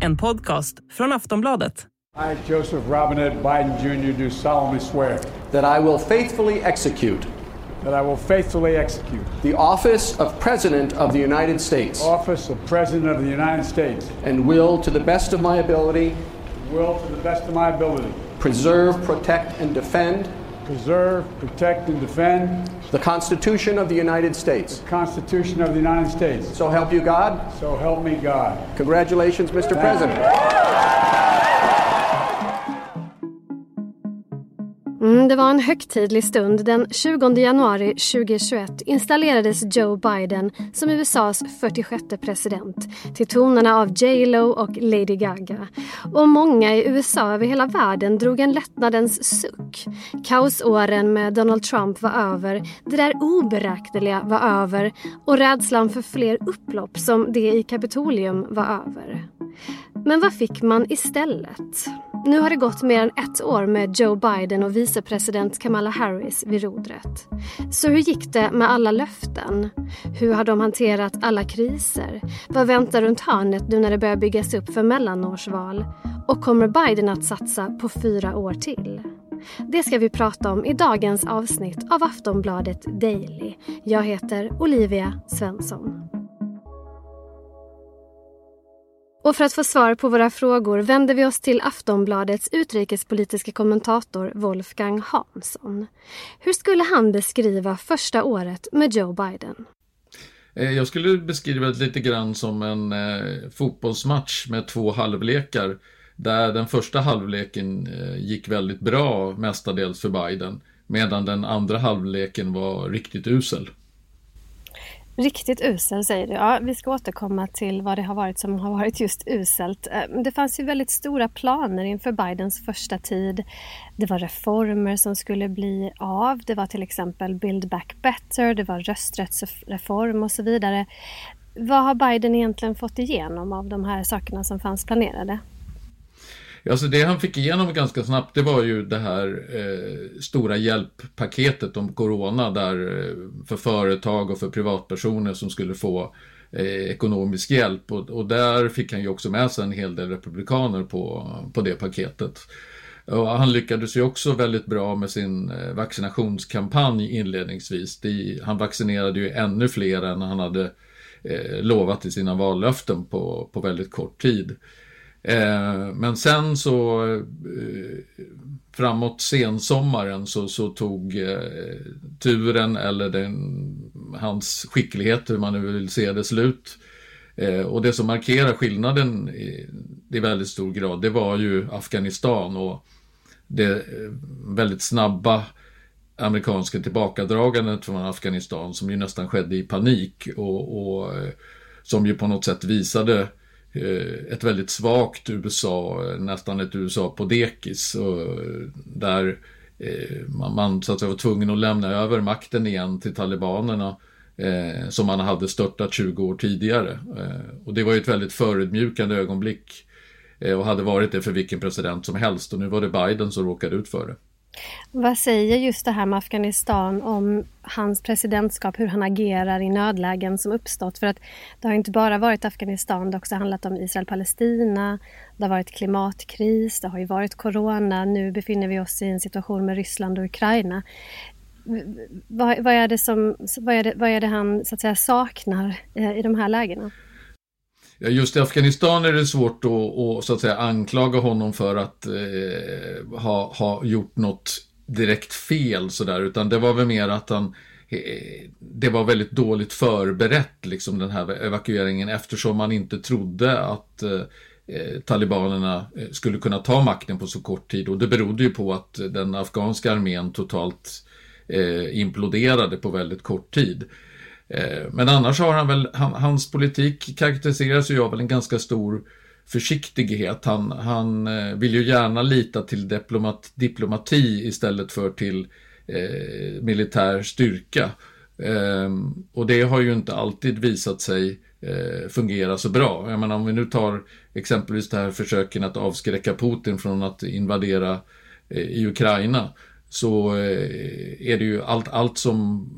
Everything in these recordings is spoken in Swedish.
En podcast från Aftonbladet. I, Joseph Robinette Biden Jr., do solemnly swear that I will faithfully execute that I will faithfully execute the office of President of the United States office of President of the United States and will, to the best of my ability, will, to the best of my ability, preserve, protect, and defend preserve, protect, and defend the Constitution of the United States. the Constitution of the United States. So help you God. So help me God. Congratulations, Mr. President. Mm, det var en högtidlig stund. Den 20 januari 2021 installerades Joe Biden som USAs 46 president till tonerna av J Lo och Lady Gaga. Och många i USA över hela världen drog en lättnadens suck. Kaosåren med Donald Trump var över, det där oberäkneliga var över och rädslan för fler upplopp som det i Kapitolium var över. Men vad fick man istället? Nu har det gått mer än ett år med Joe Biden och vicepresident Kamala Harris vid rodret. Så hur gick det med alla löften? Hur har de hanterat alla kriser? Vad väntar runt hörnet nu när det börjar byggas upp för mellanårsval? Och kommer Biden att satsa på fyra år till? Det ska vi prata om i dagens avsnitt av Aftonbladet Daily. Jag heter Olivia Svensson. Och för att få svar på våra frågor vänder vi oss till Aftonbladets utrikespolitiska kommentator Wolfgang Hansson. Hur skulle han beskriva första året med Joe Biden? Eh, jag skulle beskriva det lite grann som en eh, fotbollsmatch med två halvlekar. Där den första halvleken eh, gick väldigt bra, mestadels för Biden. Medan den andra halvleken var riktigt usel. Riktigt usel säger du. Ja, vi ska återkomma till vad det har varit som har varit just uselt. Eh, det fanns ju väldigt stora planer inför Bidens första tid. Det var reformer som skulle bli av. Det var till exempel Build Back Better, det var rösträttsreform och så vidare. Vad har Biden egentligen fått igenom av de här sakerna som fanns planerade? Alltså det han fick igenom ganska snabbt det var ju det här eh, stora hjälppaketet om corona där eh, för företag och för privatpersoner som skulle få eh, ekonomisk hjälp och, och där fick han ju också med sig en hel del republikaner på, på det paketet. Och han lyckades ju också väldigt bra med sin eh, vaccinationskampanj inledningsvis. De, han vaccinerade ju ännu fler än han hade eh, lovat i sina vallöften på, på väldigt kort tid. Eh, men sen så eh, framåt sensommaren så, så tog eh, turen eller den, hans skicklighet, hur man nu vill se det, slut. Eh, och det som markerar skillnaden i, i väldigt stor grad, det var ju Afghanistan och det eh, väldigt snabba amerikanska tillbakadragandet från Afghanistan som ju nästan skedde i panik och, och eh, som ju på något sätt visade eh, Eh, ett väldigt svagt USA, eh, nästan ett USA på dekis. Och eh, där man, man så att säga var tvungen att lämna över makten igen till talibanerna eh, som man hade störtat 20 år tidigare. Eh, och det var ju ett väldigt förödmjukande ögonblick eh, och hade varit det för vilken president som helst och nu var det Biden som råkade ut för det. Vad säger just det här med Afghanistan om hans presidentskap, hur han agerar i nödlägen som uppstått? För att det har inte bara varit Afghanistan, det har också handlat om Israel-Palestina, det har varit klimatkris, det har ju varit corona, nu befinner vi oss i en situation med Ryssland och Ukraina. Vad, vad, är, det som, vad, är, det, vad är det han så att säga, saknar eh, i de här lägena? Ja, just i Afghanistan är det svårt att, att, så att säga, anklaga honom för att eh, ha, ha gjort något direkt fel sådär, utan det var väl mer att han eh, det var väldigt dåligt förberett, liksom den här evakueringen, eftersom man inte trodde att eh, eh talibanerna eh, skulle kunna ta makten på så kort tid. Och det berodde ju på att den afghanska armén totalt eh, imploderade på väldigt kort tid. Eh, men annars har han väl, han, hans politik karaktäriseras ju av en ganska stor försiktighet. Han, han eh, vill ju gärna lita till diplomat, diplomati istället för till eh, militär styrka. Eh, och det har ju inte alltid visat sig eh, fungera så bra. Jag menar om vi nu tar exempelvis det här försöken att avskräcka Putin från att invadera eh, i Ukraina så är det ju allt, allt som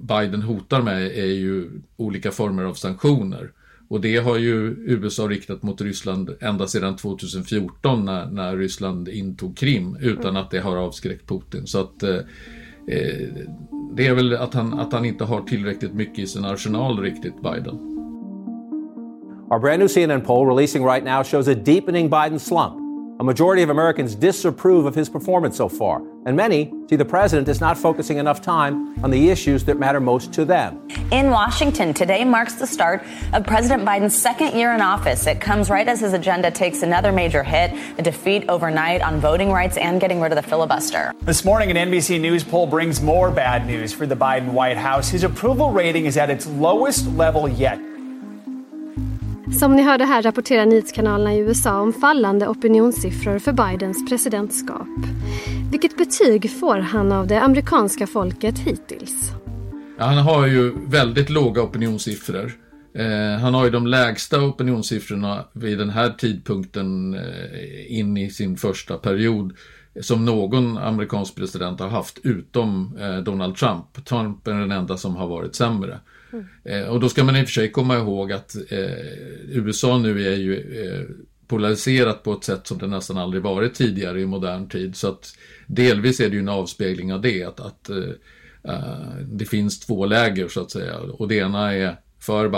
Biden hotar med är ju olika former av sanktioner. Och det har ju USA riktat mot Ryssland ända sedan 2014 när, när Ryssland intog Krim utan att det har avskräckt Putin. Så att eh, eh, det är väl att han, att han inte har tillräckligt mycket i sin arsenal riktigt, Biden. Our brand new CNN poll releasing right now shows a deepening Biden slump. A majority of Americans disapprove of his performance so far, and many see the president is not focusing enough time on the issues that matter most to them. In Washington, today marks the start of President Biden's second year in office. It comes right as his agenda takes another major hit a defeat overnight on voting rights and getting rid of the filibuster. This morning, an NBC News poll brings more bad news for the Biden White House. His approval rating is at its lowest level yet. Som ni hörde här rapporterar nyhetskanalerna i USA om fallande opinionssiffror för Bidens presidentskap. Vilket betyg får han av det amerikanska folket hittills? Ja, han har ju väldigt låga opinionssiffror. Eh, han har ju de lägsta opinionssiffrorna vid den här tidpunkten eh, in i sin första period som någon amerikansk president har haft utom eh, Donald Trump. Trump är den enda som har varit sämre. Mm. Eh, och då ska man i och för sig komma ihåg att eh, USA nu är ju eh, polariserat på ett sätt som det nästan aldrig varit tidigare i modern tid. Så att delvis är det ju en avspegling av det, att, att uh, det finns två läger så att säga. Och det ena är för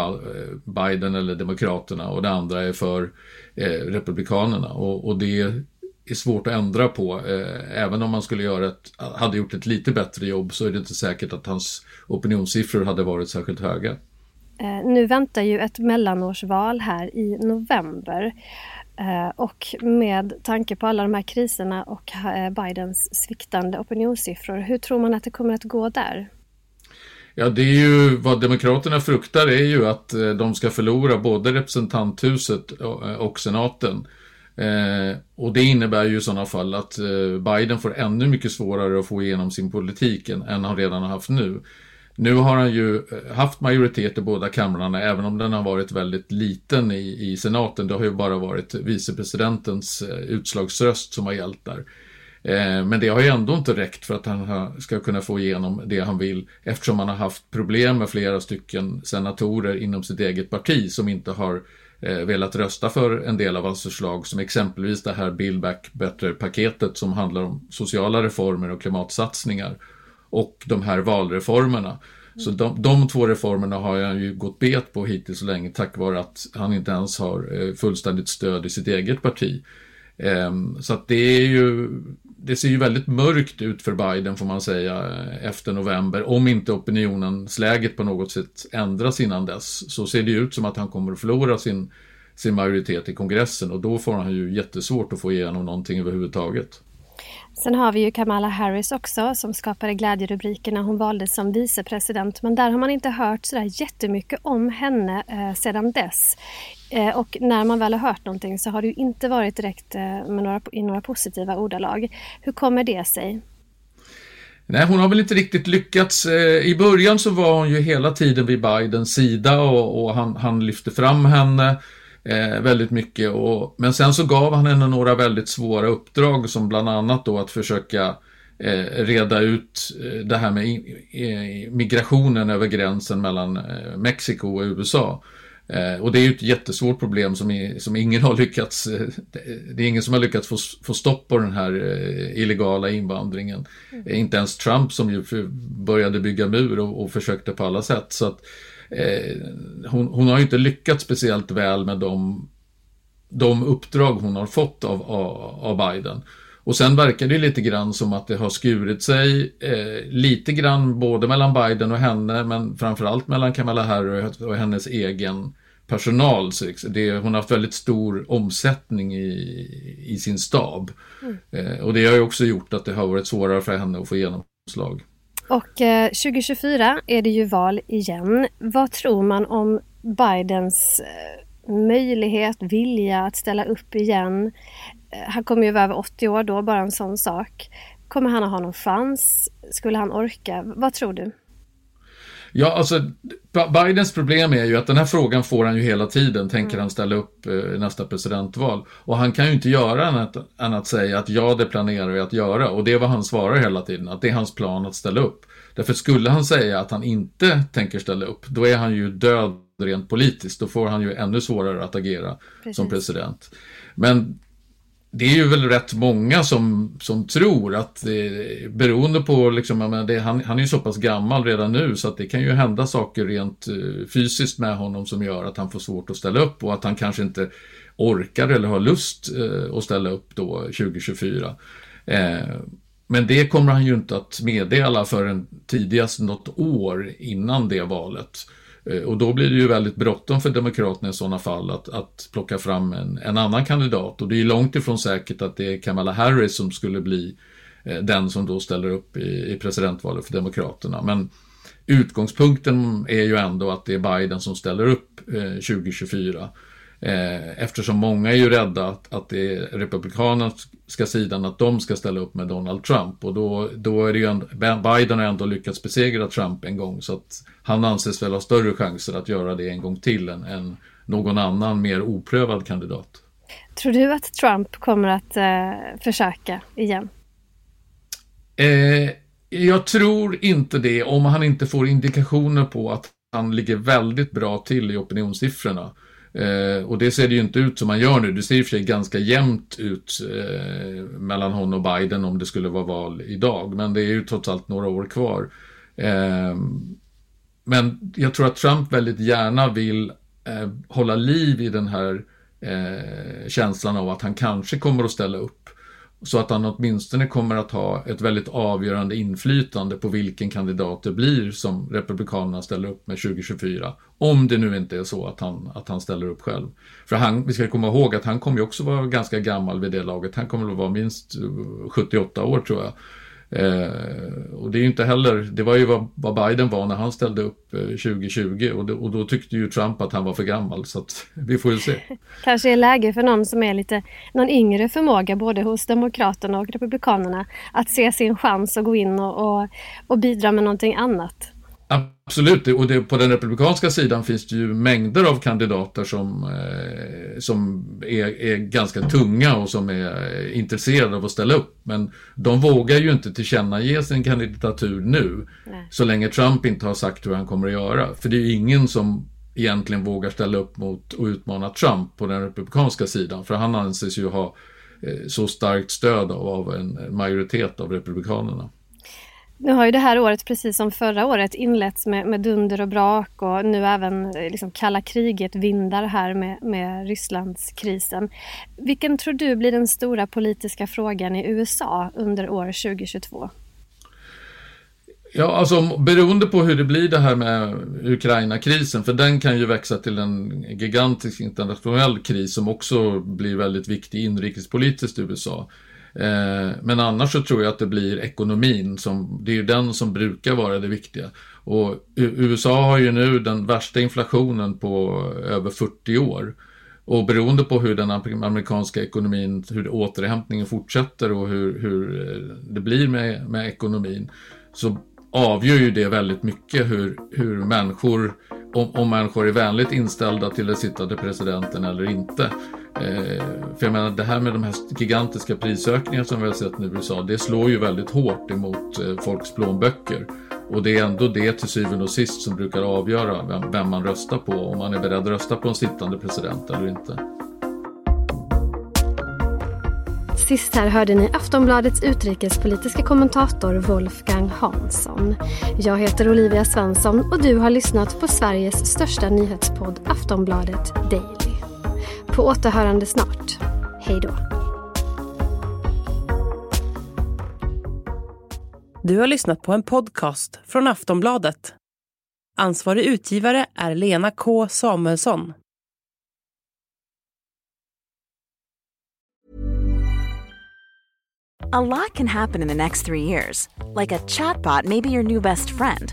Biden eller Demokraterna och det andra är för eh, Republikanerna. Och, och det är svårt att ändra på. Eh, även om man skulle göra ett, hade gjort ett lite bättre jobb så är det inte säkert att hans opinionssiffror hade varit särskilt höga. Eh, nu väntar ju ett mellanårsval här i november. Eh, och med tanke på alla de här kriserna och Bidens sviktande opinionssiffror, hur tror man att det kommer att gå där? Ja, det är ju vad Demokraterna fruktar är ju att de ska förlora både representanthuset och senaten. Eh, och det innebär ju i sådana fall att eh, Biden får ännu mycket svårare att få igenom sin politik än, än han redan har haft nu. Nu har han ju eh, haft majoritet i båda kamrarna, även om den har varit väldigt liten i, i senaten. Det har ju bara varit vicepresidentens eh, utslagsröst som har gällt där. Eh, men det har ju ändå inte räckt för att han ska kunna få igenom det han vill eftersom han har haft problem med flera stycken senatorer inom sitt eget parti som inte har Eh, velat rösta för en del av hans förslag som exempelvis det här Build Back Better-paketet som handlar om sociala reformer och klimatsatsningar och de här valreformerna. Så de, de två reformerna har han ju gått bet på hittills så länge tack vare att han inte ens har eh, fullständigt stöd i sitt eget parti. Ehm, så att det är ju det ser ju väldigt mörkt ut för Biden får man säga eh, efter november. Om inte opinionsläget på något sätt ändras innan dess så ser det ut som att han kommer att förlora sin, sin majoritet i kongressen och då får han ju jättesvårt att få igenom någonting överhuvudtaget. Sen har vi ju Kamala Harris också som skapade glädjerubriker när hon valdes som vicepresident. Men där har man inte hört sådär jättemycket om henne eh, sedan dess. Eh, och när man väl har hört någonting så har det ju inte varit direkt eh, med några, i några positiva ordalag. Hur kommer det sig? Nej, hon har väl inte riktigt lyckats. Eh, I början så var hon ju hela tiden vid Bidens sida och, och han, han, lyfte fram henne eh, väldigt mycket. Och, men sen så gav han henne några väldigt svåra uppdrag som bland annat då att försöka eh, reda ut eh, det här med migrationen över gränsen mellan eh, Mexiko och USA. Eh, och det är ju ett jättesvårt problem som, är, som ingen har lyckats, eh, det är ingen som har lyckats få, få stopp på den här eh, illegala invandringen. Mm. Inte ens Trump som ju började bygga mur och, och försökte på alla sätt. Så att, eh, hon, hon, har ju inte lyckats speciellt väl med de, de uppdrag hon har fått av, av, av Biden. Och sen verkar det lite grann som att det har skurit sig eh, lite grann både mellan Biden och henne men framförallt mellan Kamala Harris och hennes egen personal. Så det, hon har haft väldigt stor omsättning i, i sin stab. Mm. Eh, och det har ju också gjort att det har varit svårare för henne att få genomslag. Och eh, 2024 är det ju val igen. Vad tror man om Bidens eh, möjlighet, vilja att ställa upp igen? Han kommer ju vara över 80 år då, bara en sån sak. Kommer han att ha någon chans? Skulle han orka? Vad tror du? Ja, alltså Bidens problem är ju att den här frågan får han ju hela tiden. Tänker mm. han ställa upp eh, i nästa presidentval? Och han kan ju inte göra annat än att säga att ja, det planerar vi att göra. Och det är vad han svarar hela tiden, att det är hans plan att ställa upp. Därför skulle han säga att han inte tänker ställa upp, då är han ju död rent politiskt. Då får han ju ännu svårare att agera Precis. som president. Men det är ju väl rätt många som, som tror att eh, beroende på, liksom, det, han, han är ju så pass gammal redan nu så att det kan ju hända saker rent eh, fysiskt med honom som gör att han får svårt att ställa upp och att han kanske inte orkar eller har lust eh, att ställa upp då 2024. Eh, men det kommer han ju inte att meddela förrän tidigast något år innan det valet. Eh, och då blir det ju väldigt bråttom för Demokraterna i sådana fall att, att plocka fram en, en, annan kandidat. Och det är långt ifrån säkert att det är Kamala Harris som skulle bli eh, den som då ställer upp i, i presidentvalet för Demokraterna. Men utgångspunkten är ju ändå att det är Biden som ställer upp eh, 2024. Eh, eftersom många är ju rädda att, att det är republikanska sidan att de ska ställa upp med Donald Trump och då, då är det ju ändå, Biden har ändå lyckats besegra Trump en gång så att han anses väl ha större chanser att göra det en gång till än, än någon annan mer oprövad kandidat. Tror du att Trump kommer att eh, försöka igen? Eh, jag tror inte det om han inte får indikationer på att han ligger väldigt bra till i opinionssiffrorna. Eh, och det ser det ju inte ut som man gör nu. Det ser i och för sig ganska jämnt ut eh, mellan honom och Biden om det skulle vara val idag. Men det är ju trots allt några år kvar. Eh, men jag tror att Trump väldigt gärna vill eh, hålla liv i den här eh, känslan av att han kanske kommer att ställa upp. Så att han åtminstone kommer att ha ett väldigt avgörande inflytande på vilken kandidat det blir som Republikanerna ställer upp med 2024. Om det nu inte är så att han, att han ställer upp själv. För han, vi ska komma ihåg att han kommer ju också vara ganska gammal vid det laget. Han kommer att vara minst eh, 78 år tror jag. Eh, och det är ju inte heller, det var ju vad, vad Biden var när han ställde upp eh, 2020 och, det, och då tyckte ju Trump att han var för gammal så att vi får ju se. Kanske är läge för någon som är lite, någon yngre förmåga både hos Demokraterna och Republikanerna att se sin chans att gå in och, och, och bidra med någonting annat. Absolut, och det, på den republikanska sidan finns det ju mängder av kandidater som, eh, som är, är, ganska tunga och som är intresserade av att ställa upp. Men de vågar ju inte tillkännage sin kandidatur nu, Nej. så länge Trump inte har sagt hur han kommer att göra. För det är ju ingen som egentligen vågar ställa upp mot och utmana Trump på den republikanska sidan, för han anses ju ha eh, så starkt stöd av, av en majoritet av republikanerna. Nu har ju det här året, precis som förra året, inletts med, med dunder och brak och nu även eh, liksom kalla kriget vindar här med, med Rysslandskrisen. Vilken tror du blir den stora politiska frågan i USA under år 2022? Ja, alltså beroende på hur det blir det här med Ukraina-krisen, för den kan ju växa till en gigantisk internationell kris som också blir väldigt viktig inrikespolitiskt i USA. Eh, men annars så tror jag att det blir ekonomin, som, det är ju den som brukar vara det viktiga. Och USA har ju nu den värsta inflationen på över 40 år. Och beroende på hur den amerikanska ekonomin, hur återhämtningen fortsätter och hur, hur eh, det blir med, med ekonomin, så avgör ju det väldigt mycket hur, hur människor, om, om människor är vänligt inställda till den sittande presidenten eller inte. Eh, för jag menar det här med de här gigantiska prisökningarna som vi har sett nu i USA, det slår ju väldigt hårt emot eh, folks plånböcker. Och det är ändå det till syvende och sist som brukar avgöra vem, vem man röstar på, om man är beredd att rösta på en sittande president eller inte. Sist här hörde ni Aftonbladets utrikespolitiska kommentator Wolfgang Hansson. Jag heter Olivia Svensson och du har lyssnat på Sveriges största nyhetspodd Aftonbladet Daily. På återhörande snart. Hej då. Du har lyssnat på en podcast från Aftonbladet. Ansvarig utgivare är Lena K Samuelsson. A lot can happen in the next three years. Like a chatbot may be your new best friend.